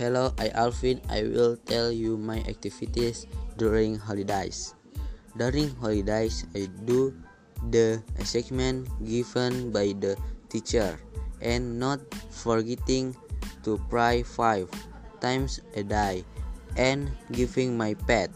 Hello, I Alvin. I will tell you my activities during holidays. During holidays, I do the assignment given by the teacher and not forgetting to pray five times a day and giving my pet